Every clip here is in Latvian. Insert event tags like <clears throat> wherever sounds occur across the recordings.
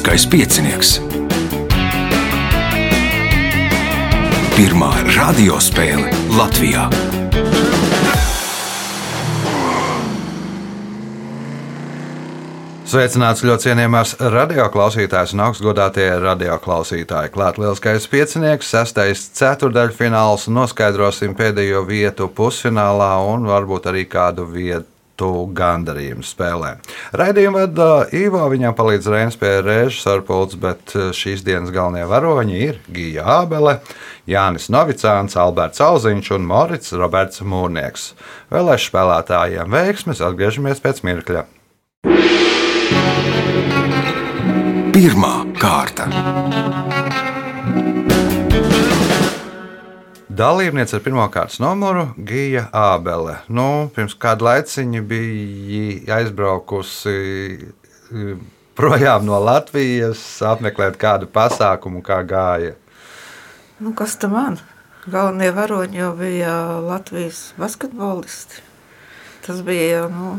Lieliskais piecinieks. Pirmā radiospēle Latvijā. Sveicināts ļoti cienījamās radioklausītājas un augstgadātie radioklausītāji. Klāt lielskais piecinieks, sestais ceturdaļfināls, noskaidrosim pēdējo vietu pusfinālā un varbūt arī kādu vietu gandarījumu spēlē. Raidījumu vada Ivo, viņam palīdz Reinas pie režas sarpults, bet šīs dienas galvenie varoņi ir Gija Ābele, Jānis Novicāns, Alberts Alziņš un Morits Roberts Mūrnieks. Vēlēšu spēlētājiem veiksmes, atgriežamies pēc mirkļa. Pirmā kārta. Dalībniece ar pirmā kārtas numuru Gija Ābele. Nu, pirms kāda laiciņa bija aizbraukusi e, projām no Latvijas, apmeklēt kādu pasākumu, kā gāja. Nu, kas tam man? Galvenie varoņi jau bija Latvijas basketbolisti. Tas bija nu,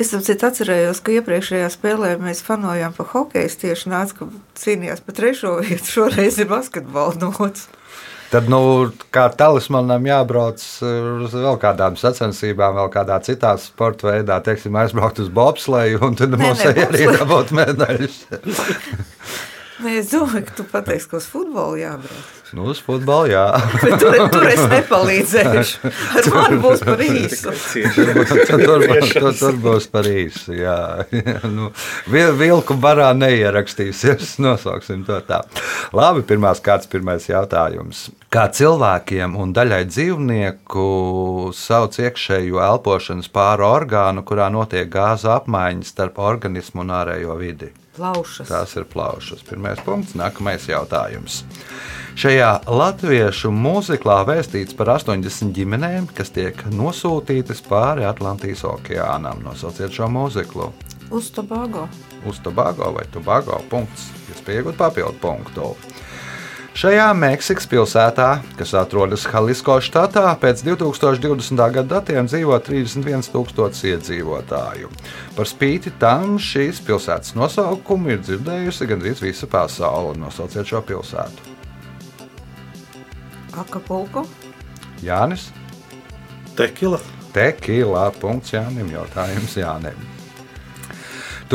Es atcerējos, ka iepriekšējā spēlē mēs fanojām par hokeju. Tieši nāca, ka cīnījās par trešo vietu. Šoreiz ir basketbola nots. Tad, nu, kā talismanam jābrauc uz vēl kādām sacensībām, vēl kādā citā sporta veidā, teiksim, aizbraukt uz bobsleju, un tad mums arī dabūt medaļas. Nē, es domāju, ka tu pateiksi, ka uz futbolu jābrauc. Nu, uz futbolu, jā. <laughs> Bet tur, tur es nepalīdzēšu. <laughs> Ar mani būs par īsu. tur, tur, tur būs par īsu, jā. <laughs> nu, vilku barā neierakstīsies, nosauksim to tā. Labi, pirmās kāds pirmais jautājums. Kā cilvēkiem un daļai dzīvnieku sauc iekšējo elpošanas pāri orgānu, kurā notiek gāzu apmaiņa starp organismu un ārējo vidi? Plaušas. Tās ir plaušas. Pirmais punkts, nākamais jautājums. Šajā latviešu mūziklā vēstīts par 80 ģimenēm, kas tiek nosūtītas pāri Atlantijas okeānam. Nosauciet šo mūziklu. Uz Tobago. Uz Tobago vai Tobago. Punkts. Jūs pieaugat papildu punktu. Šajā Meksikas pilsētā, kas atrodas Halisko štatā, pēc 2020. gada datiem dzīvo 31,000 iedzīvotāju. Par spīti tam šīs pilsētas nosaukumu ir dzirdējusi gandrīz visa pasaule. Nosauciet šo pilsētu. Akapulko. Jānis. Tekila. Tekila. Punkts Jānim. Jautājums Jānim.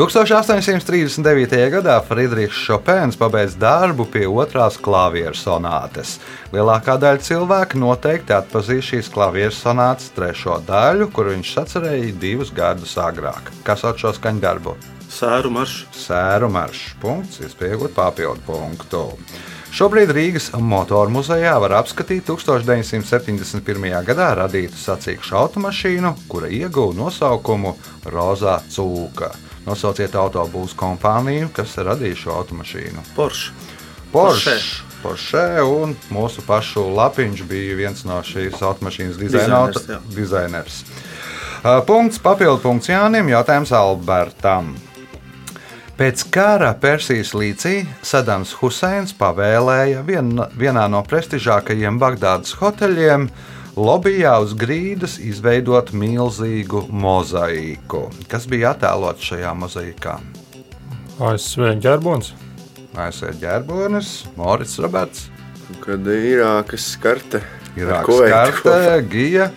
1839. gadā Friedrichs Šopēns pabeidza darbu pie otrās klavieru sonātes. Lielākā daļa cilvēku noteikti atpazīst šīs klavieru sonātes trešo daļu, kuru viņš sacerēja divus gadus agrāk. Kas sauc šo skaņdarbu? Sēru maršs. Sēru maršs. Punkts, iespējot papildu punktu. Šobrīd Rīgas motoru muzejā var apskatīt 1971. gadā radītu sacīkšu automašīnu, kura ieguva nosaukumu Rozā Cūka. Nosauciet autobūvas kompāniju, kas radīja šo automašīnu. Porsche. Porsche. Porsche un mūsu pašu lapiņš bija viens no šīs automašīnas dizainers. dizainers. Punkts, papildu punkts Jānim, jautājums Albertam. Pēc kara Persijas līcī Sadams Huseins pavēlēja vien, vienā no prestižākajiem Bagdādas hoteļiem lobbyjā uz grīdas izveidot milzīgu mozaīku. Kas bija attēlots šajā mozaīkā? ASV ģērbons. ASV ģērbonis, Morits Roberts. Kad Irākas karte. Irākas karte, Gija.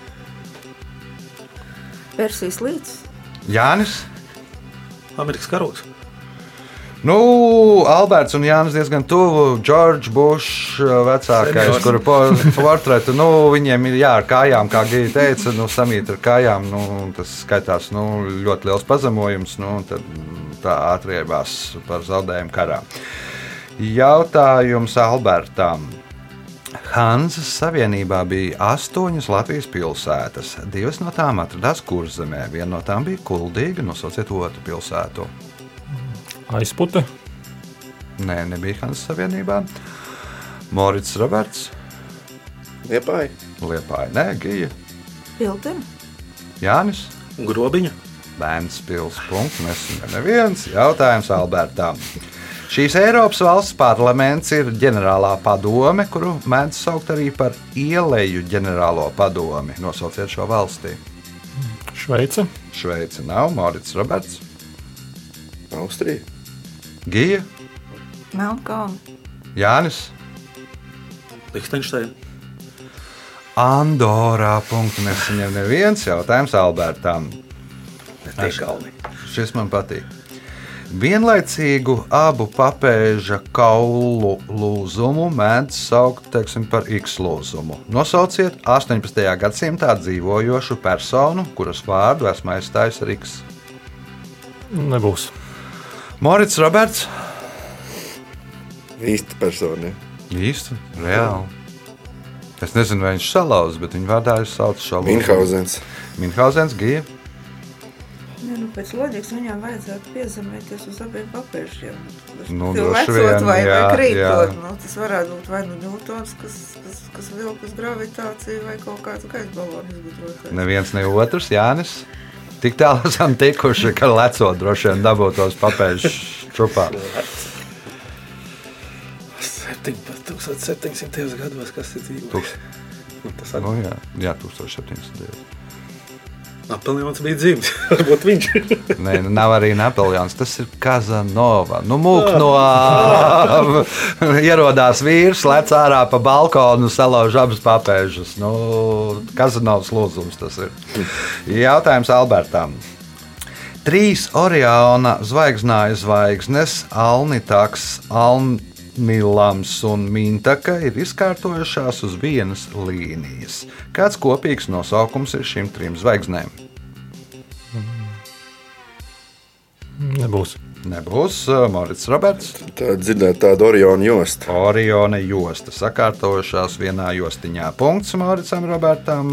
Persijas līdz. Jānis. Amerikas karoks. Nu, Alberts un Jānis diezgan tuvu. Džordžs Bušs, vecākais, kura <laughs> portretu, nu, viņiem ir jā, ar kājām, kā Gigi teica, nu, samīt ar kājām. Nu, tas skaitās nu, ļoti liels pazemojums. Nu, tad tā atriebās par zaudējumu karā. Jautājums Albertam. Hanzas Savienībā bija astoņas Latvijas pilsētas. Divas no tām atradās Kurzemē, viena no tām bija Kuldīga. Nosauciet otru pilsētu. Aizpute. Nē, nebija Hanzas Savienībā. Morits Roberts. Liepāja. Liepāja, nē, Gija. Pilteni. Jānis. Grobiņa. Bērns pils. Punkts. Nesaņem neviens. Jautājums Albertam. Šīs Eiropas valsts parlaments ir ģenerālā padome, kuru mēdz saukt arī par ieleju ģenerālo padomi. Nosauciet šo valsti. Šveice. Šveice nav Morits Roberts. Austrija. Gija, Melnkalni. Jānis, Liechtensteina. Andorā. Punktu nesaņem neviens jautājums Albertam. Šis man patīk. Vienlaicīgu abu papēža kaulu lūzumu mēdz saukt teiksim, par X lūzumu. Nosauciet 18. gadsimtā dzīvojošu personu, kuras vārdu esmu aizstājis ar X. Nebūs. Morits Roberts. Īsta persona. ja? Īsti, reāli. Es nezinu, vai viņš salauza, bet viņa vārdā saucu šo lūzumu. Minhausens. Minhausens, Gija. Ne, nu, pēc loģikas viņam vajadzētu piezemēties uz abiem papēžiem. Nu, lecot vai, jā, vai krītot. Nu, tas varētu būt vai nu Ņūtons, kas, kas, kas vilk uz gravitāciju, vai kaut kāds gaisa balonu izgudrotājs. Neviens ne otrs, Jānis. Tik tālu <laughs> esam tikuši, ka lecot droši vien dabūtos papēžu čupā. 1700. gados, kas ir dzīvojis. Nu, Tas Nu, jā, jā, 1700. Napoleons bija dzimis. <laughs> Varbūt viņš Nē, nu, nav arī Napoleons. Tas ir Kazanova. Nu, mūk no <laughs> ierodās vīrs, lec ārā pa balkonu, salauž abas papēžas. Nu, Kazanovs lūzums tas ir. Jautājums Albertam. Trīs Oriona zvaigznāju zvaigznes, Alnitaks, Alnilams un Mintaka ir izkārtojušās uz vienas līnijas. Kāds kopīgs nosaukums ir šīm trim zvaigznēm? Nebūs. Nebūs uh, Morits Roberts. Tā dzirdēt tādu Orionu jostu. Oriona josta sakārtojušās vienā jostiņā. Punkts Moricam Robertam.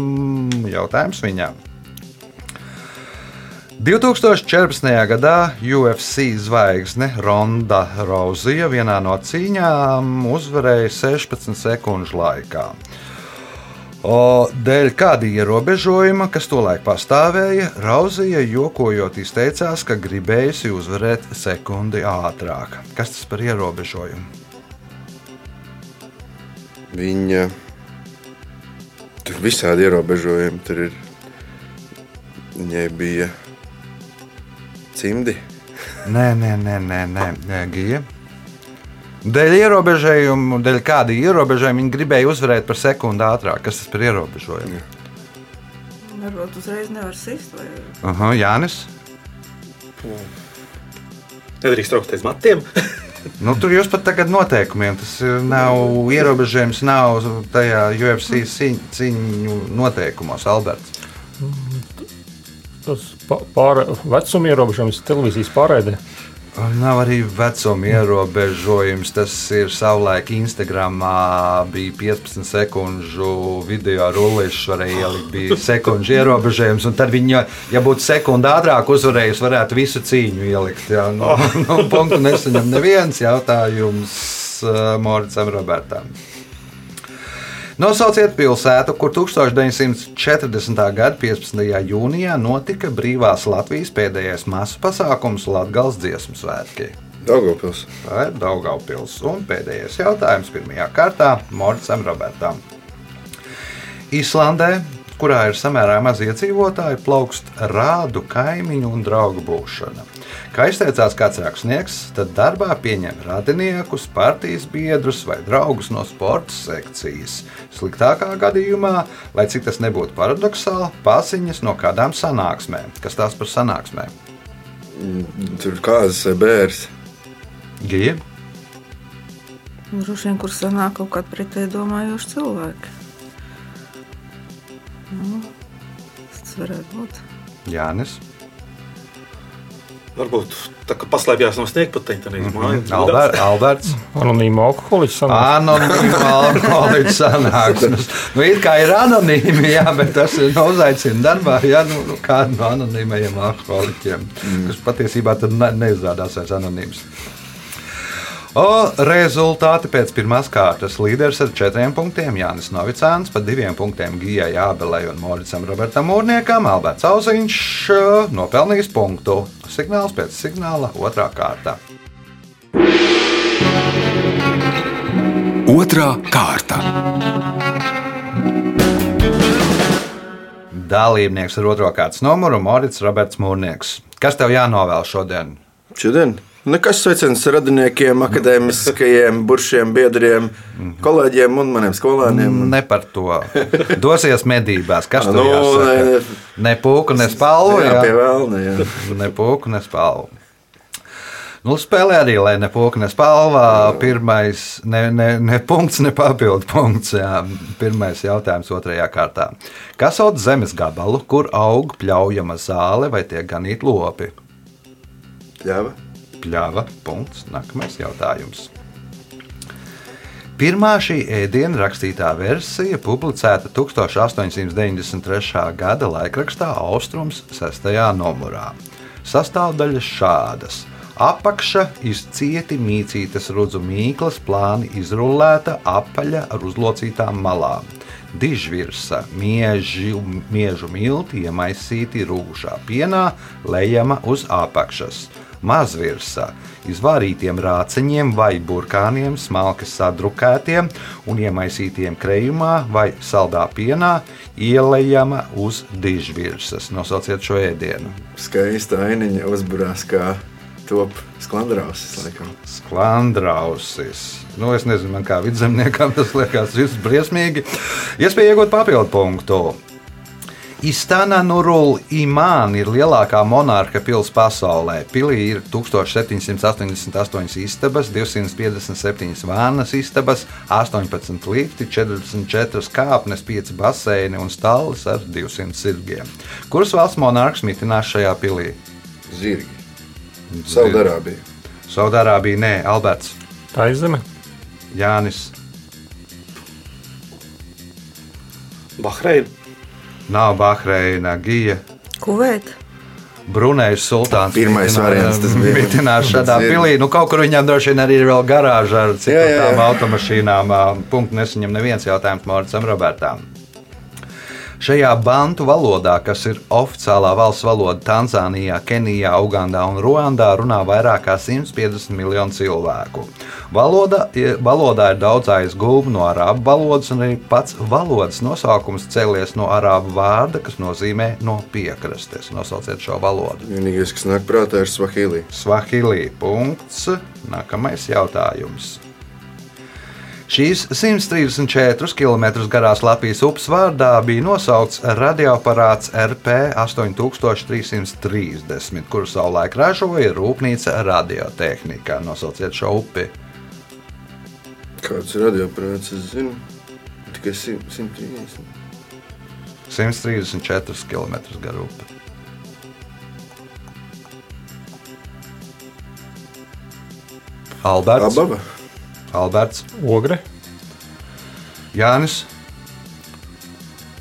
Jautājums viņam. 2014. gadā UFC zvaigzne Ronda Rozija vienā no cīņām uzvarēja 16 sekundžu laikā. O, dēļ kāda ierobežojuma, kas tolaik pastāvēja, Rauzija jokojot izteicās, ka gribējusi uzvarēt sekundi ātrāk. Kas tas par ierobežojumu? Viņa tur visādi ierobežojumi. Tur ir. Viņai bija cimdi. Nē, nē, nē, nē, nē, nē Gija. Dēļ ierobežojumu, dēļ kāda ierobežojuma viņa gribēja uzvarēt par sekundi ātrāk. Kas tas par ierobežojumu? Varbūt uzreiz nevar sist. Vai... Aha, Jānis. nedrīkst traukt aiz matiem. <laughs> Nu, tur jūs pat tagad noteikumiem. Tas nav ierobežojums, nav tajā UFC cīņ- cīņu noteikumos, Alberts. Tas pa- pār, vecuma ierobežojums televīzijas pārraidē. Nav arī vecuma ierobežojums. Tas ir savulaik Instagramā bija 15 sekundžu video rullīšs, varēja ielikt, bija sekundžu ierobežojums. Tad viņa, ja būtu sekundi ātrāk uzvarējusi, varētu visu cīņu ielikt. Jā, nu, <laughs> nu, punktu nesaņem neviens jautājums uh, Moricam Robertam. Nosauciet pilsētu, kur 1940. gada 15. jūnijā notika brīvās Latvijas pēdējais masu pasākums Latvijas dziesmu svētki. Daugopils. Tā ir Daugaupils. Un pēdējais jautājums pirmajā kārtā Moricam Robertam. Īslandē, kurā ir samērā maz iedzīvotāji, plaukst rādu kaimiņu un draugu būšana. Kā izteicās kāds rakstnieks, tad darbā pieņem radiniekus, partijas biedrus vai draugus no sporta sekcijas. Sliktākā gadījumā, lai cik tas nebūtu paradoxāli, pasiņas no kādām sanāksmēm. Kas tās par sanāksmēm? Tur kāzas vai bērns. Gija? Nu, Droši vien, kur sanāk kaut kādi pretēji domājoši cilvēki. Nu, tas varētu būt. Jānis. Varbūt tā kā paslēpjas no sniegpateņa, tad izmāja. Albert, Alberts. Anonīma alkoholiķa sanāca. Anonīma alkoholiķa sanāksmes. <laughs> Nu, it kā ir anonīmi, jā, bet tas ir no uzaicina darbā, jā, nu, nu kādu no anonīmajiem alkoholiķiem, mm. kas patiesībā tad ne, neizrādās vairs anonīms. O, rezultāti pēc pirmās kārtas. Līderis ar četriem punktiem Jānis Novicāns, pa diviem punktiem Gijai Jābelei un Moricam Robertam Mūrniekam. Alberts Auziņš eh, nopelnījis punktu. Signāls pēc signāla otrā kārta. Otra kārta. Dalībnieks ar otro kārtas numuru Morits Roberts Mūrnieks. Kas tev jānovēl šodien? Šodien Nekas sveiciens radiniekiem, akadēmiskajiem, buršiem, biedriem, kolēģiem un maniem skolēniem. Ne par to. Dosies medībās. Kas tur Nu, jāsaka? ne- Ne pūku, ne spalvu. Jā, jā. pie vēlna, jā. Ne pūku, ne spalvu. Nu, spēlē arī, lai ne pūka, ne spalvā. Pirmais, ne, ne, ne punkts, ne papildu punkts. Jā. Pirmais jautājums otrajā kārtā. Kas sauc zemes gabalu, kur aug pļaujama zāle vai tiek ganīt lopi? Ļāva. Pļāva. Punkts. Nākamais jautājums. Pirmā šī ēdiena rakstītā versija publicēta 1893. gada laikrakstā Austrums 6. numurā. Sastāvdaļas šādas. Apakša izcieti mīcītas rudzu mīklas, plāni izrullēta, apaļa ar uzlocītām malām. Dižvirsa, miežu, miežu milti iemaisīti rūgušā pienā, lejama uz apakšas. Mazvirsa, izvārītiem rāciņiem vai burkāniem, smalki sadrukētiem un iemaisītiem krējumā vai saldā pienā, ielējama uz dižvirsas. Nosauciet šo ēdienu. Skaista ainiņa uzburās kā top sklandrausis, laikam. Sklandrausis. Nu, es nezinu, man kā vidzemniekam tas liekas viss briesmīgi. Iespēja iegūt papildu punktu. Istana Nurul Imāna ir lielākā monarha pilsēta pasaulē. Pilī ir 1788 istabas, 257 vānas istabas, 18 lifti, 44 kāpnes, 5 baseini un stāvs ar 200 zirgiem. Kuras valsts monarhs mitinās šajā pilī? Zirgi. Saudarābija. Saudārābija, nē, Alberts, Tā ir zeme. Jānis. Bahreina. Nav Bahreina, Gija. Kuveita. Brunējas sultāns. Pirmais variants tas bija. Mitinās šādā pilī. Nu, kaut kur viņam droši vien arī ir vēl garāža ar citām automašīnām. Punktu nesaņem neviens jautājums Mārcam Robertam. Šajā bantu valodā, kas ir oficiālā valsts valoda Tanzānijā, Kenijā, Ugandā un Ruandā, runā vairāk kā 150 miljonu cilvēku. Valoda, valodā ir daudz aizgūmu no arābu valodas, un arī pats valodas nosaukums cēlies no arābu vārda, kas nozīmē no piekrastes. Nosauciet šo valodu. Vienīgais, kas nāk prātā, ir Svahili. Svahili. Punkts. Nākamais jautājums. Šīs 134 km garās Latvijas upes vārdā bija nosaukts radioaparāts RP 8330, kuru savulaik ražoja Rūpnīca radiotehnika. Nosauciet šo upi. Kāds ir radioaparāts, es zinu. Tikai 130. 134 km gara upe. Alberts. Ababa. Alberts. Ogre. Jānis.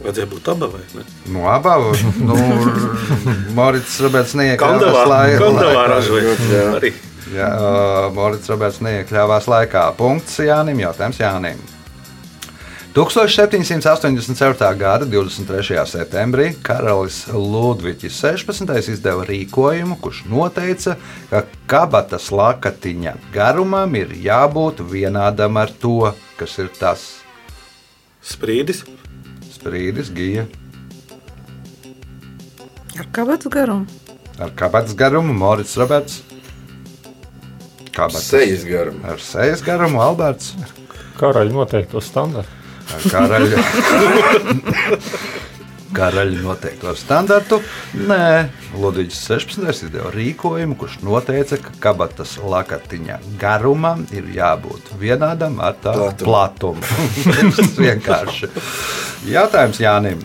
Vajadzēja būt abām vai ne? Nu, abām. Nu, <laughs> Morits Roberts neiekļāvās laikā. <laughs> Jā. Morits Roberts neiekļāvās laikā. Punkts Jānim. Jautājums Jānim. 1784. gada 23. septembrī karalis Ludvigs 16. izdeva rīkojumu, kurš noteica, ka kabatas lakatiņa garumam ir jābūt vienādam ar to, kas ir tas Sprīdis. sprīdis, gija Ar kabatu garumu. ar kabatas garumu, Morits Roberts. Kabatas Sejas garuma. ar sejas garumu, Alberts. Karaļa noteikto standartu. Ar karaļa. <laughs> Karaļa noteikto standartu. Nē, Ludvigs 16. izdeva rīkojumu, kurš noteica, ka kabatas lakatiņa garumam ir jābūt vienādam ar tā Platumu. platumu. <laughs> Tas vienkārši. Jautājums Jānim.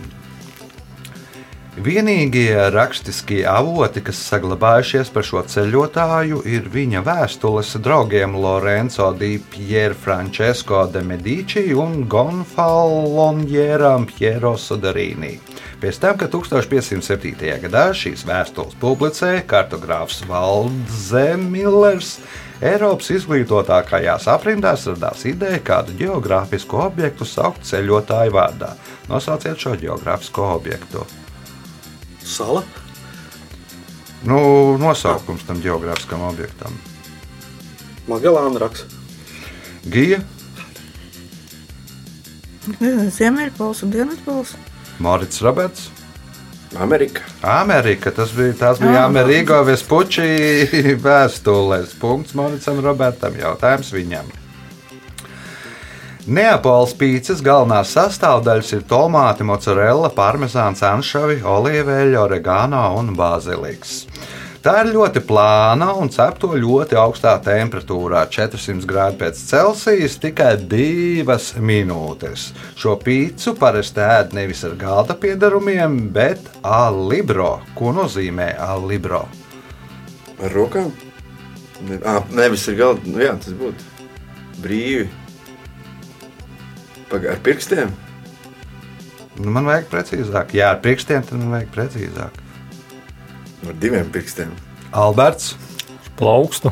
Vienīgie rakstiskie avoti, kas saglabājušies par šo ceļotāju, ir viņa vēstules draugiem Lorenzo di Pier Francesco de Medici un Gonfalonjeram Piero Sodarīnī. Pēc tam, kad 1507. gadā šīs vēstules publicēja kartogrāfs Valdzemillers, Eiropas izglītotākajās aprindās radās ideja kādu geogrāfisku objektu saukt ceļotāju vārdā. Nosauciet šo geogrāfisko objektu. Sala. Nu, nosaukums tam geogrāfiskam objektam. Magelāna raks. Gija, Ziemeļpols un Dienvidpols. Mārcis Roberts, Amerika. Amerika. Tas bija, tas bija Amerigo Vespucci <laughs> vēstules. Punkts Moricam Robertam. Jautājums viņam. Neapoles pīcis galvenās sastāvdaļas ir tomāti, mozzarella, parmezāns, anšovi, olīveļa, oregano un bāziliks. Tā ir ļoti plāna un cepto ļoti augstā temperatūrā, 400 grādu pēc Celsijas, tikai divas minūtes. Šo pīci parasti ēd nevis ar galda piedarumiem, bet alibro. Ko nozīmē alibro? Ar rokām? À, nevis ar galdu. Nu, jā, tas būtu brīvi. Paga, ar pirkstiem? Nu, man vajag precīzāk. Jā, ar pirkstiem tad man vajag precīzāk. Ar diviem pirkstiem. Alberts, Plaukstu.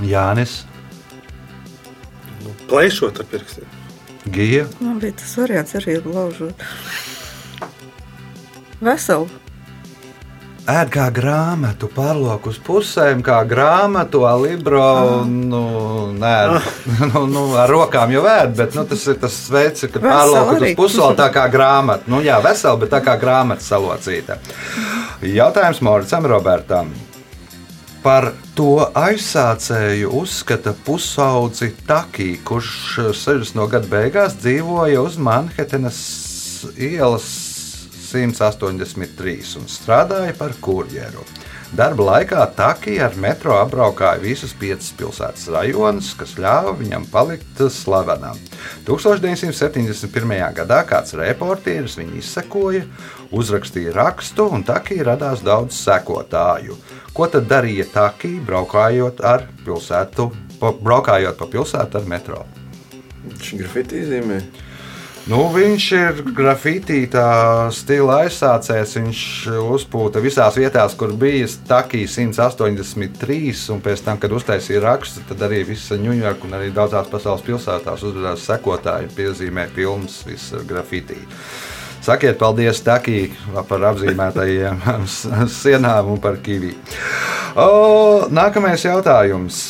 Jānis, Nu, plēšot ar pirkstiem. Gija, Man bija tas variants arī laužot. Veselu. Ēd kā grāmatu, pārlūk uz pusēm, kā grāmatu, alibro. Nu, nē, <laughs> nu, nu, ar rokām jau ēd, bet nu, tas ir tas veids, kad Veselu pārlūk uz pusēm tā kā grāmata. Nu, jā, vesela, bet tā kā grāmata salocīta. Jautājums Moricam Robertam. Par to aizsācēju uzskata pusaudzi Takī, kurš 60. gada beigās dzīvoja uz Manhetenas ielas 183 un strādāja par kurjeru. Darba laikā Taki ar metro apbraukāja visus piecus pilsētas rajonus, kas ļāva viņam palikt slavenam. 1971. gadā kāds reportieris viņu izsekoja, uzrakstīja rakstu, un Taki radās daudz sekotāju. Ko tad darīja Taki, braukājot, braukājot pa pilsētu ar metro? Viņš grafiti zīmē. Nu, viņš ir grafitī stila aizsācējs. Viņš uzpūta visās vietās, kur bija Stakī 183, un pēc tam, kad uztaisīja rakstu, tad arī visa Ņujorka un arī daudzās pasaules pilsētās uzrādījās sekotāji, piezīmē filmas, viss ar grafitī. Sakiet, paldies Takī par apzīmētajiem <laughs> sienām un par kivī. O, nākamais jautājums.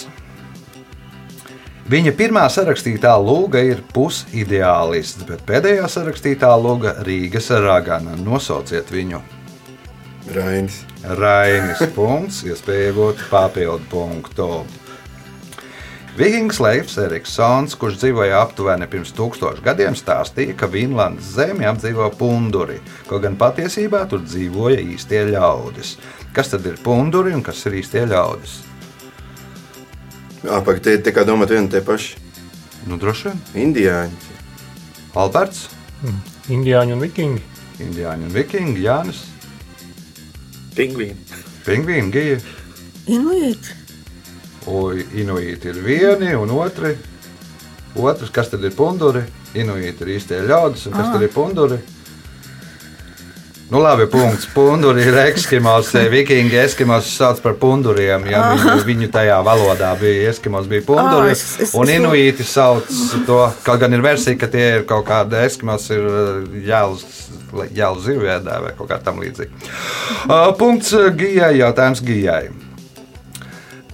Viņa pirmā sarakstītā lūga ir pusideālists, bet pēdējā sarakstītā lūga Rīgas ragana. Nosauciet viņu. Rainis. Rainis <laughs> punkts, iespēja iegūt papildu punktu. Vikings Leifs Eriksons, kurš dzīvoja aptuveni pirms tūkstošiem gadiem, stāstīja, ka Vinlandes zemi apdzīvo punduri, kaut gan patiesībā tur dzīvoja īstie ļaudis. Kas tad ir punduri un kas ir īstie ļaudis? Apakaļ tie tā kā domāt vieni tie paši. Nu, droši vien. Indiāņi. Alberts, Indiāņi un vikingi. Indiāņi un Vikingi, Jānis, Pingvīni. Pingvīni, Gija. Inuit. Un inuīti ir vieni un otri. Otrs, kas tad ir punduri? Inuīti ir īstie ļaudis, un kas tad ir punduri? Nu, labi, punkts. Punduri ir eskimos. Vikingi eskimos sauc par punduriem. Ja viņu, viņu tajā valodā bija eskimos, bija punduri. Ā, es- es- un es- inuīti sauc to, kaut gan ir versija, ka tie ir kaut kādi eskimos, ir jāuz, jāuz zivjēdā vai kaut kā tam līdzīga. Uh, Punkts uh, Gijai, jautājums Gijai.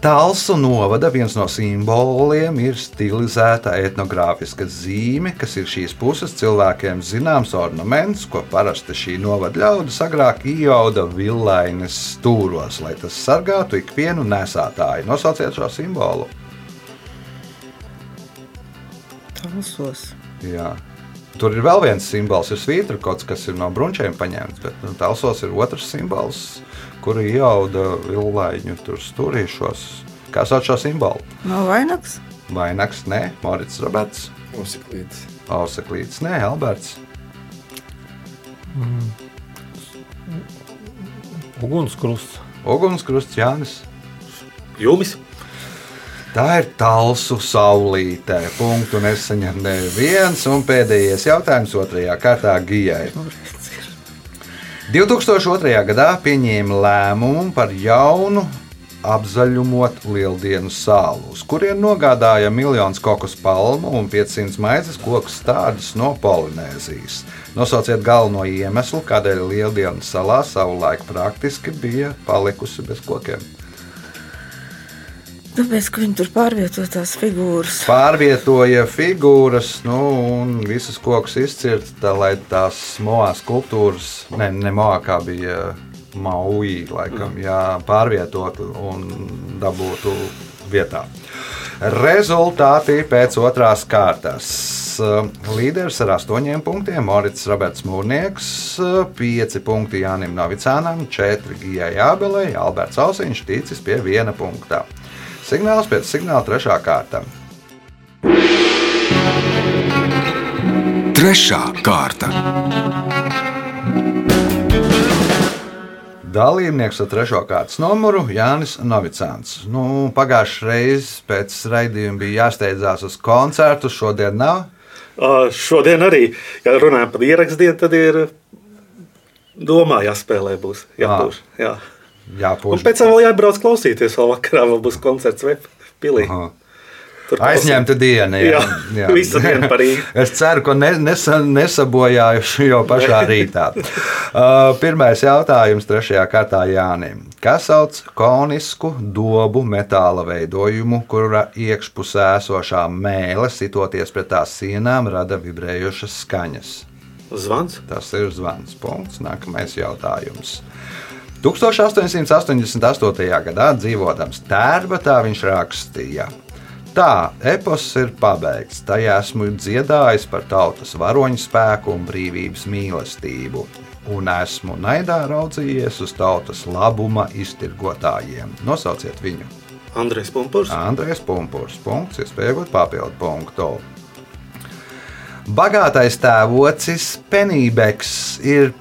Talsu novada viens no simboliem ir stilizēta etnogrāfiska zīme, kas ir šīs puses cilvēkiem zināms ornaments, ko parasti šī novada ļaudis agrāk iejauda villainas stūros, lai tas sargātu ikvienu nesātāju. Nosauciet šo simbolu. Talsos. Jā. Tur ir vēl viens simbols, ir kas, kas ir no brunčiem paņemts, bet nu, talsos ir otrs simbols, kuru iejauda villaiņu tur stūrīšos. Kā sauc šo simbolu? Nav vainags. Vainags, nē, Morits Roberts, Usiklītis. Auseklīts, nē, Alberts. Ugunskrusts. Ugunskrusts Jānis. Jūmis. Tā ir talsu saulītē. Punktu nesaņem neviens. Un pēdējais jautājums otrajā kārtā Gijai. 2002. gadā pieņēma lēmumu par jaunu apzaļumot Lieldienu salu, uz kurien nogādāja miljonus kokus palmu un 500 maizes koku stādus no Polinēzijas. Nosauciet galveno iemeslu, kādēļ Lieldienu salā savulaik praktiski bija palikusi bez kokiem. Tāpēc, ka viņi tur pārvietoja tās figūras. Pārvietoja figūras, nu, un visas kokus izcirta, tā, lai tās moā skulptūras, ne, ne moā kā bija mauī, laikam, jā, pārvietotu un dabūtu vietā. Rezultāti pēc otrās kārtas. Līderis ar astoņiem punktiem Morits Roberts Mūrnieks, pieci punkti Jānim Novicānam, četri Gijai Jābelei, Alberts Ausiņš ticis pie viena punktā. Signāls pēc signāla trešā kārta. Trešā kārta. Dalībnieks ar trešo kārtas numuru Jānis Novicāns. Nu, Pagājušajā reizē pēc raidījuma bija jāsteidzās uz koncertu, šodien nav. Uh, šodien arī, ja runājam par ierakstdienu, tad ir domā jāspēlē būs. Jāpūš, jā. Un Jāpūš. pēc tam vēl jābrauc klausīties, vēl vakarā vēl būs koncerts vai pilī. Aha. Aizņemta diena. Jā, <laughs> visa diena par Rīgu. <laughs> es ceru, ka ne, nesa, nesabojājuši jau pašā rītā. Uh, pirmais jautājums trešajā kārtā Jānim. Kas sauc konisku dobu metāla veidojumu, kura iekšpusē esošā mēlē, sitoties pret tās sienām, rada vibrējošas skaņas? Zvans. Tas ir zvans. Punkts. Nākamais jautājums. 1888. gadā dzīvodams Tērbatā viņš rakstīja. Tā, epos ir pabeigts. Tajā esmu dziedājis par tautas varoņu spēku un brīvības mīlestību. Un esmu naidā raudzījies uz tautas labuma iztirgotājiem. Nosauciet viņu. Andrēs Pumpurs. Andrēs Punkts, punkts, iespējot papildu punktu. Bagātais tēvocis Penībeks ir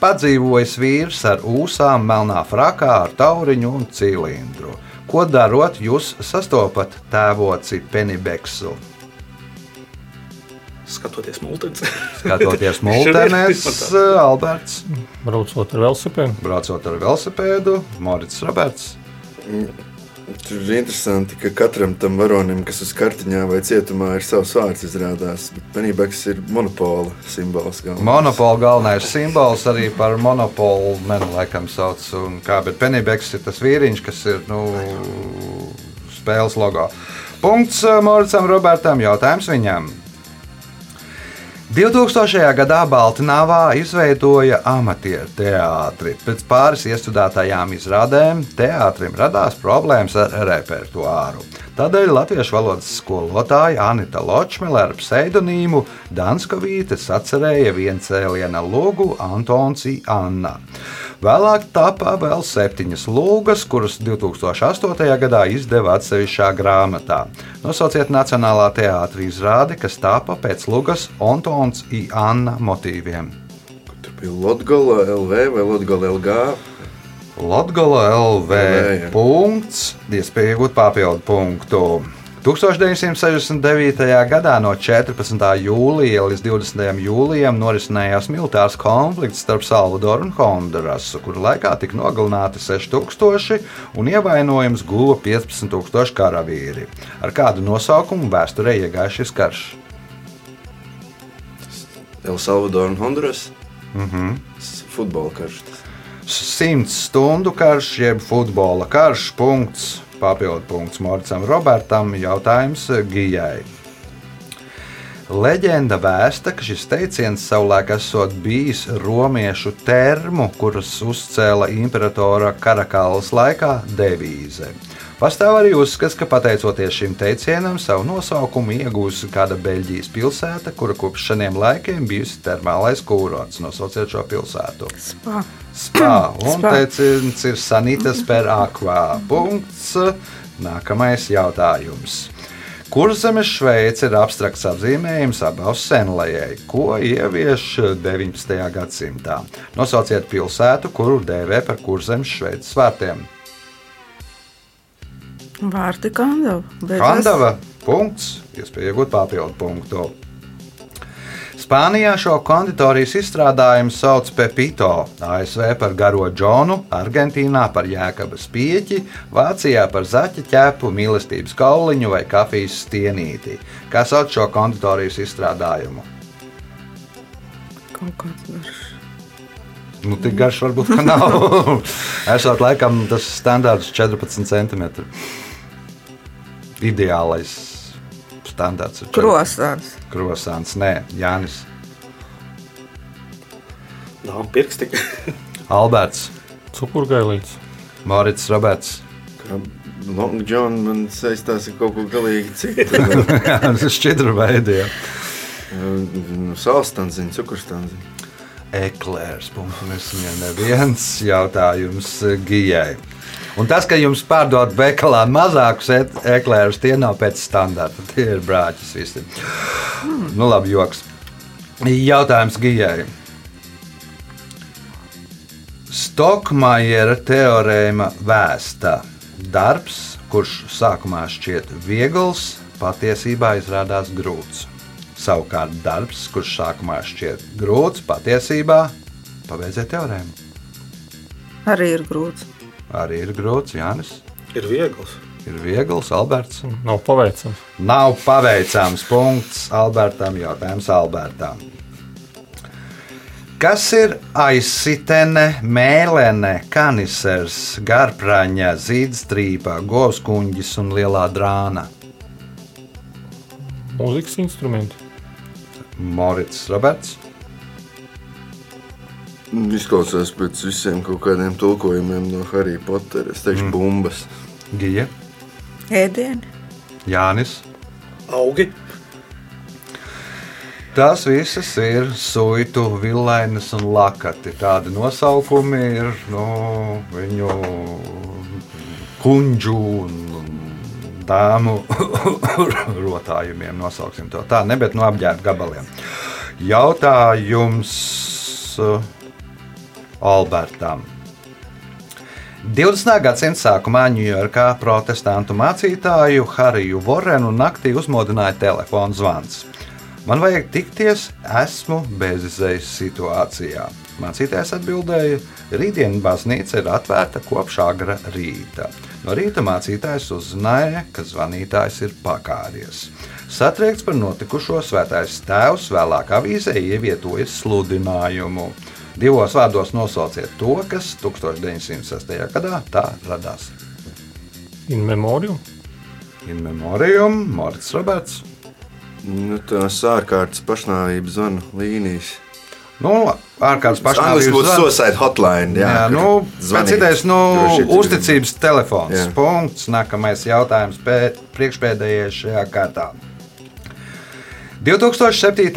padzīvojis vīrs ar ūsām, melnā frakā, ar tauriņu un cilindru. Ko darot, jūs sastopat tēvoci Penībeksu? Skatoties multens. Skatoties <laughs> mūtenēs, Alberts, Braucot ar velosipēdu. braucot ar velosipēdu, Morits Roberts. Tur ir interesanti, ka katram tam varonim, kas uz kartiņā vai cietumā ir savs vārds, izrādās. Penībeks ir monopola simbols. galvenais. Monopola galvenais simbols arī par monopolu menu laikam sauc. Kā, bet Penībeks ir tas vīriņš, kas ir nu, spēles logo. Punkts eh, Moricam Robertam. Jautājums viņam. 2000. gadā Baltnāvā izveidoja amatieru teātri. Pēc pāris iestudētajām izrādēm teātrim radās problēmas ar repertuāru. Tādēļ latviešu valodas skolotāja Anita Ločmele ar pseidonīmu Danskovīte sacerēja viencēliena lūgu Antons. Anna. Vēlāk tapā vēl septiņas lūgas, kuras 2008. gadā izdeva atsevišķā grāmatā. Nosauciet Nacionālā teātris izrādi, kas tapa pēc lūgas Antons I. Anna motīviem. Tur bija Latvijas LV vai Latvijas LG. Latvijas LV. Punkts, iespēja iegūt papildu punktu. 1969. gadā no 14. jūlija līdz 20. jūlijam norisinājās militārs konflikts starp Salvadoru un Hondurasu, kura laikā tika nogalināti 6000 un ievainojums guva 15,000 karavīri. Ar kādu nosaukumu vēsturē iegāja šis karš? El Salvador un Honduras. Mhm. Futbola karš. tas. 100 stundu karš, jeb futbola karš. Punkts, papildu punkts Moricam Robertam. Jautājums Gijai. Leģenda vēsta, ka šis teiciens savulaik esot bijis romiešu termu, kuras uzcēla imperatora Karakālas laikā devīze. Pastāv arī uzskats, ka pateicoties šim teicienam, savu nosaukumu iegūsi kāda Beļģijas pilsēta, kura kopš šiem laikiem bijusi termālais kūrots. Nosauciet šo pilsētu. Spā. Spā. <clears throat> Un teiciens ir Sanitas per aquā. Punkts. Nākamais jautājums. Kurzemes Šveice ir abstrakts apzīmējums abās senlējai, ko ievieš 19. gadsimtā. Nosauciet pilsētu, kuru dēvē par kurzemes Šveices vārtiem. Vārti Kandava. Beidzās. Kandava. Punkts. Iespēja iegūt papildu punktu. Spānijā šo konditorijas izstrādājumu sauc Pepito, ASV par garo džonu, Argentīnā par jēkabas pieķi, Vācijā par zaķa ķepu, mīlestības kauliņu vai kafijas stienīti. Kā sauc šo konditorijas izstrādājumu? Kaut kāds garš. Nu, tik garš varbūt nav. <laughs> Esot laikam tas standārts 14 centimetri. Ideālais standarts? ir? Krosāns. Krosāns, nē, Jānis, Nav pirksti. <laughs> Alberts, Cukurgailīts. Morits, Roberts. Long John man saistās ar kaut ko galīgi citu. <laughs> Tas šķidru veidi. jā. Sālstanziņa, cukurstanziņa. Eklērs. Punkts. Viņam neviens jautājums Gijai. Un tas, ka jums pārdod veikalā mazākus e- eklērus, tie nav pēc standarta. Tie ir brāķis visi. Nu, labi, joks. Jautājums Gijai. Stokmajera teorēma vēsta. Darbs, kurš sākumā šķiet viegls, patiesībā izrādās grūts. Savukārt darbs, kurš sākumā šķiet grūts, patiesībā pabeidziet teorēmu. Arī ir grūts. Arī ir grūts, Jānis. Ir viegls. Ir viegls, Alberts. Nav paveicams. Nav paveicams punkts Albertam. Jautājums Albertam. Kas ir aizsitene, mēlene, kanisers, garpraņa, zīdstrīpa, govskuņģis un lielā drāna? Mūzikas instrumenti. Morits Roberts. Izklausās pēc visiem kaut kādiem tulkojumiem no Harry Pottera. Es teikšu, mm. bumbas. Gija, Ēdieni. Jānis. Augi. Tās visas ir suitu, vilainas un lakati. Tādi nosaukumi ir nu, viņu kuģu un dāmu <laughs> rotājumiem. Nosauksim to tā, ne bet no apģērba gabaliem. Jautājums uh, Albertam. 20. gadsimta sākumā Ņujorkā protestantu mācītāju Hariju Vorenu naktī uzmodināja telefona zvans. Man vajag tikties, esmu bezizējas situācijā. Mācītājs atbildēja, rītdienas baznīca ir atvērta kopš agra rīta. No rīta mācītājs uzzināja, ka zvanītājs ir pakāries. Satriekts par notikušo svētais tēvs vēlāk avīzē ievietoja sludinājumu. Divos vārdos nosauciet to, kas 1906. gadā tā radās. In memoriam. In memoriam, Mārcis Roberts. Nu, tās ārkārtas pašnāvības zvanu līnijas. Nu, ārkārtas pašnāvības būtu suicide hotline. Jā, Jā, nu, pēc idejas, nu, uzticības telefons. Jā. Punkts. Nākamais jautājums pēc priekšpēdējais šajā kārtā. 2007.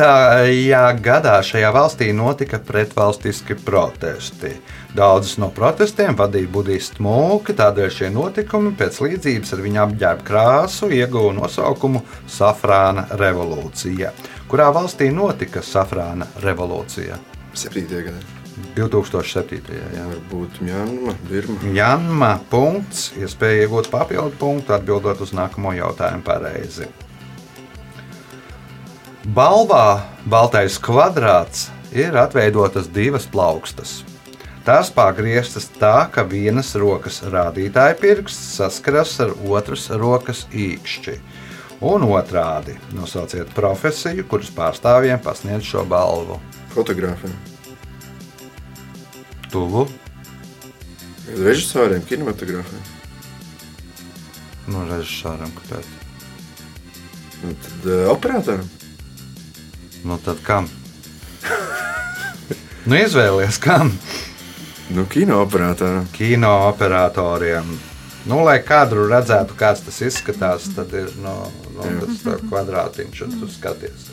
gadā šajā valstī notika pretvalstiski protesti. Daudzas no protestiem vadīja budistu mūki, tādēļ šie notikumi pēc līdzības ar viņa apģērba krāsu ieguva nosaukumu Safrāna revolūcija. Kurā valstī notika Safrāna revolūcija? 7. gadā. 2007. Jā. Varbūt Mjanma, Birma. Janma punkts, iespēja iegūt papildu punktu, atbildot uz nākamo jautājumu pareizi. Balvā baltais kvadrāts ir atveidotas divas plaukstas. Tās pagrieztas tā, ka vienas rokas rādītāja pirksts saskaras ar otras rokas īkšķi. Un otrādi nosauciet profesiju, kuras pārstāvjiem pasniedz šo balvu. Fotogrāfiem, Tuvu, režisoriem, kinematogrāfiem. nu, režisoram, kāpēc? Nu, tad uh, operatoram. Nu, tad kam? nu, izvēlies, kam? Nu, kino operatoram. Kino operatoriem. Nu, lai kadru redzētu, kāds tas izskatās, tad ir no, no tas kvadrātiņš, un tu skaties.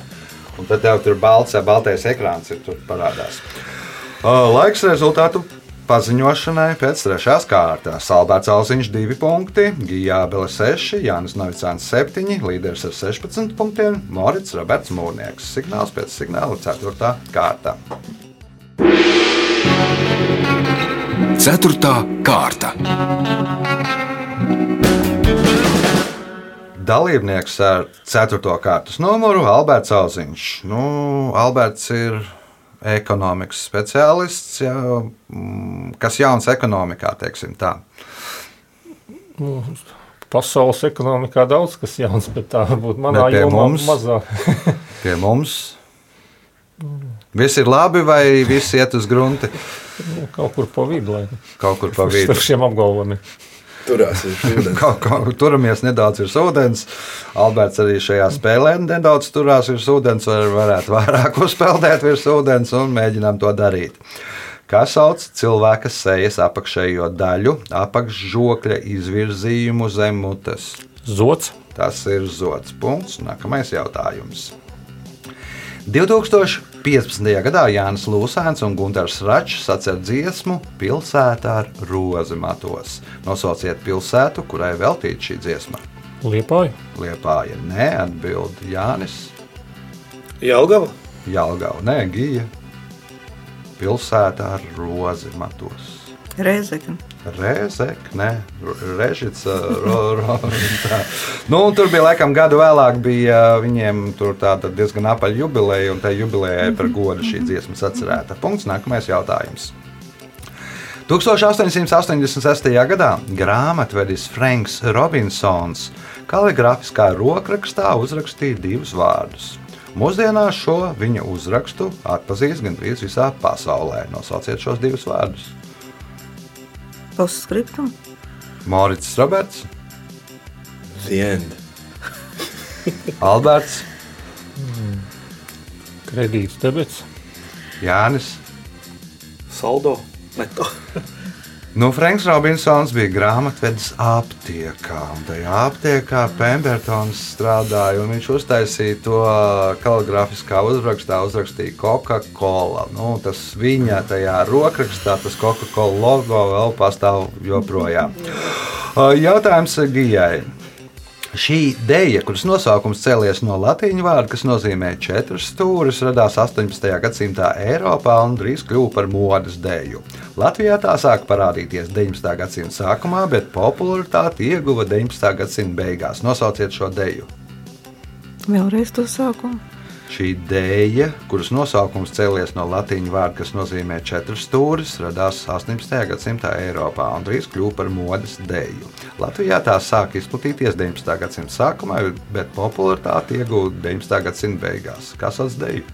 Un tad tev tur balts, baltais ekrāns ir tur parādās. Ā, Laiks rezultātu paziņošanai pēc trešās kārtas. Alberts Alziņš 2 punkti, Gijābele 6, Jānis Novicāns 7, līderis ar 16 punktiem, Morits Roberts Mūrnieks. Signāls pēc signāla 4. kārta. Ceturtā kārta. Dalībnieks ar 4. kārtas numuru Alberts Alziņš. Nu, Alberts ir ekonomikas speciālists, jā, mm, kas jauns ekonomikā, teiksim tā. Nu, pasaules ekonomikā daudz kas jauns, bet tā varbūt manā pie jomā mums? mazāk. <laughs> Pie mums viss ir labi vai viss iet uz grunti Nu, Kaut kur pa vidu, kaut kur pa <laughs> starp vidu. šiem apgalvojumiem. Turās ir ūdens. Kaut kā turamies nedaudz virs ūdens. Alberts arī šajā spēlē nedaudz turās virs ūdens, var, varētu vairāk uzpeldēt virs ūdens un mēģinām to darīt. Kā sauc cilvēka sejas apakšējo daļu, apakšžokļa izvirzījumu zem mutes? Zots. Tas ir zots punkts. Nākamais jautājums. 2015. gadā Jānis Lūsēns un Gunārs Račs sacēla dziesmu Pilsētā ar rozi matos. Nosauciet pilsētu, kurai veltīta šī dziesma. Liepāju. Liepāja neatbild Jānis, Jelgava. Jālgava, nē, Gija. Pilsētā ar rozi matos. Reizekne. Rēzekne, Režģīts. Nu, tur bija laikam gadu vēlāk, bija viņiem diezgan apaļa jubileja, un tai jubilejai par godu šī dziesma atcerēta. Punkts, nākamais jautājums. 1886. gadā grāmatvedis Franks Robinsons kaligrāfiskā rokrakstā uzrakstīja divus vārdus. Mūsdienās šo viņa uzrakstu atpazīst gandrīz visā pasaulē. Nosauciet šos divus vārdus. Postscriptum. Morits Roberts, The end. Alberts, Kredīts debets. Jānis. Saldo. Neto. Nu, Franks Robinsons bija grāmatvedis aptiekā. Tajā aptiekā Pembertons strādāja. un Viņš uztaisīja to kaligrāfiskā uzrakstā, uzrakstīja Coca-Cola. Nu, tas viņa tajā rokrakstā, tas Coca-Cola logo vēl pastāv joprojām. Jautājums Gijai. Šī dēļa, kuras nosaukums cēlies no latīņu vārda, kas nozīmē četras stūres, radās 18. gadsimtā Eiropā un drīz kļuva par modes dēļu. Latvijā tā sāka parādīties 19. gadsimta sākumā, bet popularitāti ieguva 19. gadsimta beigās. Nosauciet šo dēļu. Vēlreiz to sākumu. Šī dēļa, kuras nosaukums cēlies no latīņu vārda, kas nozīmē četras stūres, radās 18. gadsimtā Eiropā un drīz kļuva par modes dēļu. Latvijā tā sāka izplatīties 19. gadsimta sākumā, bet popularitāti ieguva 19. gadsimta beigās. Kas sauc dēļu?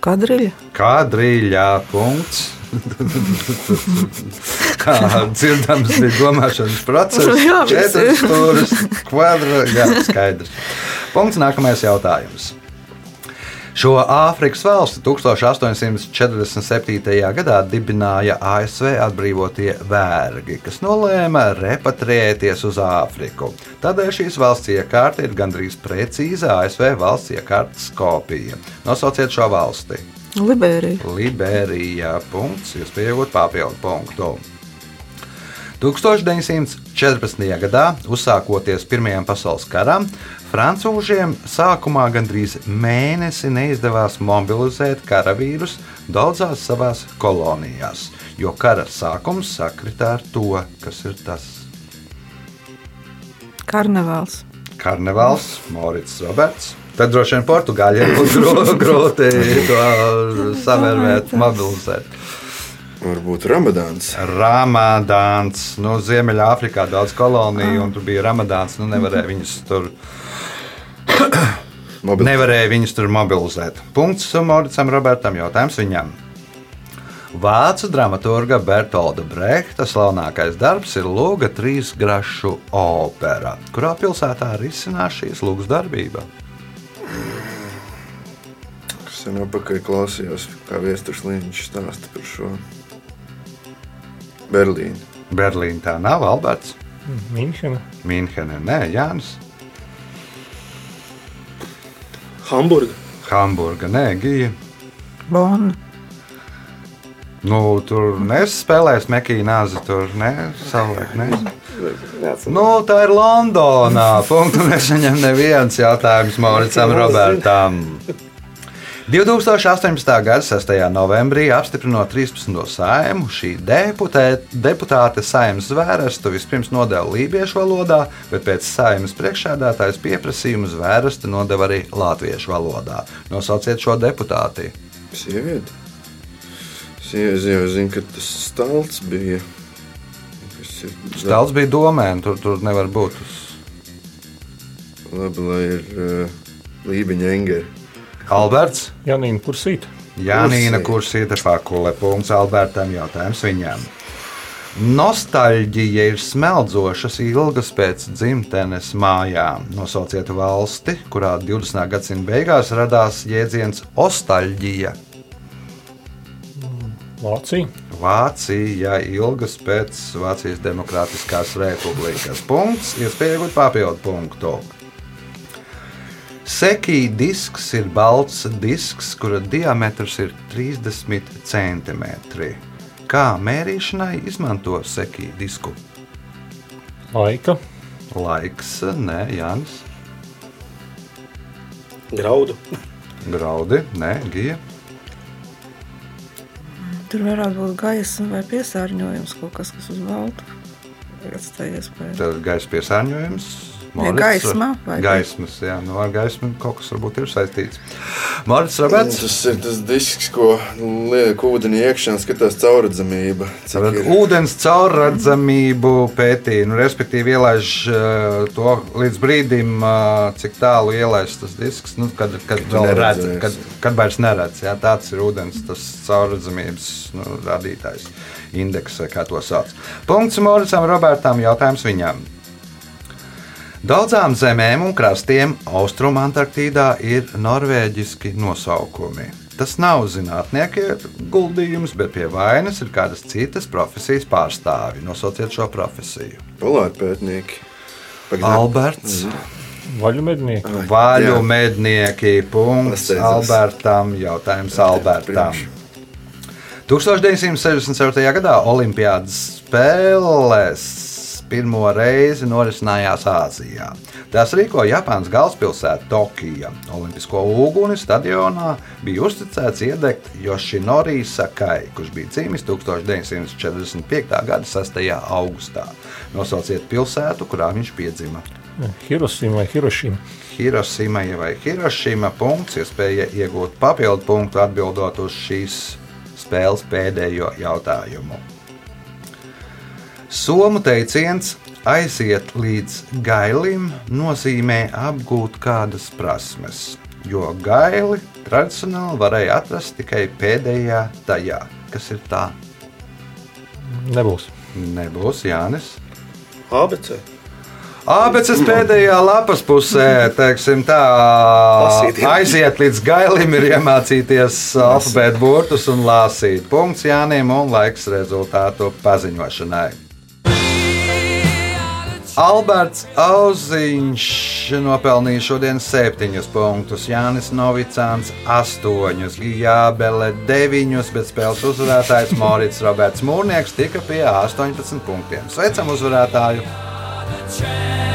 Kadriļa. Kadrīļā punkts. <laughs> Kā dzirdams, bija domāšanas process. <laughs> Jā, viss ir. Četras stūres, kvadra, jā, skaidrs. Punkts nākamais jautājums. Šo Āfrikas valsti 1847. gadā dibināja ASV atbrīvotie vergi, kas nolēma repatriēties uz Āfriku. Tādēļ šīs valsts iekārta ir gandrīz precīza ASV valsts iekārtas kopija. Nosauciet šo valsti. Liberija. Liberija. Punkts, jūs pieaugat papildu punktu. 1914. gadā, uzsākoties Pirmajam pasaules karam, Francūžiem sākumā gandrīz mēnesi neizdevās mobilizēt karavīrus daudzās savās kolonijās, jo kara sākums sakritā ar to, kas ir tas Karnevāls. karnevāls, Morits Roberts. Tad droši vien Portugāļiem būs grūti to savērvēt, mobilizēt. Varbūt Ramadāns. Ramadāns. Nu, Ziemeļāfrikā daudz koloniju, un tur bija Ramadāns. Nu, nevarēja viņus tur, <coughs> nevarēja viņus tur mobilizēt. Punkts Moricam Robertam. Jautājums viņam. Vācu dramaturga Bertolda Brehta slavenākais darbs ir Lūga trīs grašu opera, kurā pilsētā arī izcinās šīs lūgas darbība. Sen apakaļ klausījos, kā Viestures Līņš stāsta par šo Berlīnu. Berlīna tā nav Alberts, Minhena. Mīnhene, nē, Jānis, Hamburga. Hamburga, nē, Gija. Bona. Nu, tur nespēlēs Mekija nāzi, tur ne, savulaik, ne. Neatceros. Nu, tā ir Londonā. Punktu nesaņem neviens jautājums Mauricam Robertam. 2018. gada 6. novembrī apstiprinot 13. saimu, šī deputē, deputāte saimnes zvērestu vispirms nodeva lībiešu valodā, bet pēc saimas priekšsēdētājas pieprasījuma zvērestu nodeva arī latviešu valodā. Nosauciet šo deputāti. Sieviete. Sieviete jau zina, ka tas stalts bija. Stāsts bija domēns, tur, tur nevar būt. Labi, lai ir uh, Lībiņa Engere. Alberts. Janīna Kursīta. Janīna Kursīta Fakule. Punkts Albertam. Jautājums viņam. Nostalģija ir smeldzošas ilgas pēc dzimtenes mājām. Nosauciet valsti, kurā 20. gadsimta beigās radās jēdziens ostalģija. Vācija. Vācija ilgas pēc Vācijas Demokrātiskās republikas. Punkts, iespēja iegūt papildu punktu. Sekī disks ir balts disks, kura diametrs ir 30 cm. Kā mērīšanai izmanto sekī disku? Laika. Laiks, nē, Jānis. Graudu. Graudi, nē, Gija. Tur varētu būt gaisa vai piesārņojums, kaut kas, kas uz baltu iespēju. Tad gaisa piesārņojums. Morits, gaisma vai- gaismas, jā, nu ar gaismu kaut kas varbūt ir saistīts. Morits Rabets. Tas ir tas disks, ko liek ūdenī iekšā un skatās caurredzamība. Cik Tad ir- ūdens caurredzamību pētīja, nu, respektīvi, ielaiž uh, to līdz brīdim, uh, cik tālu ielaiž tas disks, nu, kad, kad, tu vēl redz, kad, kad vairs neredz. Jā, tāds ir ūdens tas caurredzamības nu, rādītājs, indeks, kā to sauc. Punkts Moricam Robertam, jautājums viņam. Daudzām zemēm un krastiem Austrumantarktīdā ir norvēģiski nosaukumi. Tas nav zinātnieku ieguldījums, bet pie vainas ir kādas citas profesijas pārstāvi. Nosauciet šo profesiju. Polāri pētnieki. Pagaidām. Alberts, Vaļu mednieki. Ai, Vaļu jā. mednieki, punkts. Albertam, jautājums Albertam. priekš. 1967. gadā Olimpiādas spēles pirmo reizi norisinājās Āzijā. Tās rīkoja Japānas galvaspilsēta Tokija. Olimpisko uguni stadionā bija uzticēts iedegt Yoshinori Sakai, kurš bija dzimis 1945. gada 6. augustā. Nosauciet pilsētu, kurā viņš piedzima. Hirosima vai Hirošima. Hirosima vai Hirošima punkts, iespēja iegūt papildu punktu atbildot uz šīs spēles pēdējo jautājumu. Somu teiciens aiziet līdz gailim nozīmē apgūt kādas prasmes, jo gaili tradicionāli varēja atrast tikai pēdējā tajā, kas ir tā. Nebūs. Nebūs Jānis. ABC. Ābeces pēdējā lapas pusē, teiksim, tā aiziet līdz gailim, ir iemācīties alfabētu burtus un lasīt. Punkts Jānim un laiks rezultātu paziņošanai. Alberts Auziņš nopelnīja šodien septiņus punktus, Jānis Novicāns astoņus, Jābele deviņus, bet spēles uzvarētājs Morits Roberts Mūrnieks tika pie 18 punktiem. Sveicam uzvarētāju! champions.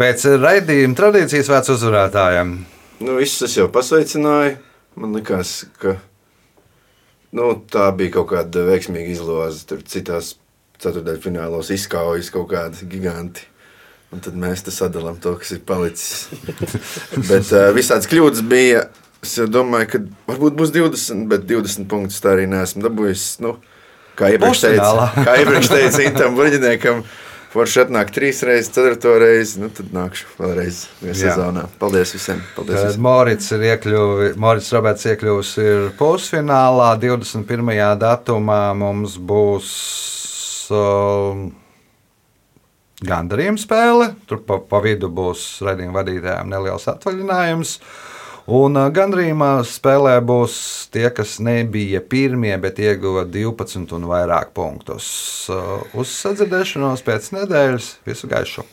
Pēc raidījuma tradīcijas vērts uzvarētājiem. Nu, visus es jau pasveicināju. Man liekas, ka nu, tā bija kaut kāda veiksmīga izloze. Tur citās ceturdaļfinālos izkaujas kaut kādi giganti. Un tad mēs sadalām to, kas ir palicis. <laughs> bet uh, visādas kļūdas bija. Es domāju, ka varbūt būs 20, bet 20 punktus tā arī neesmu dabūjis. Nu, kā iepriekš teicu, kā iepriekš teicu Intam Buļģiniekam, forši atnāk trīs reizes, ceturto reizi, nu tad nākšu vēlreiz sezonā. Paldies visiem! Paldies visiem. Morits ir iekļuvis, Morits Roberts iekļuvis ir pusfinālā. 21. datumā mums būs um, gandarījuma spēle. Tur pa, pa vidu būs raidījuma vadītājiem neliels atvaļinājums. Un gandrījumā spēlē būs tie, kas nebija pirmie, bet ieguva 12 un vairāk punktus. Uz sadzirdēšanos pēc nedēļas visu gaišu!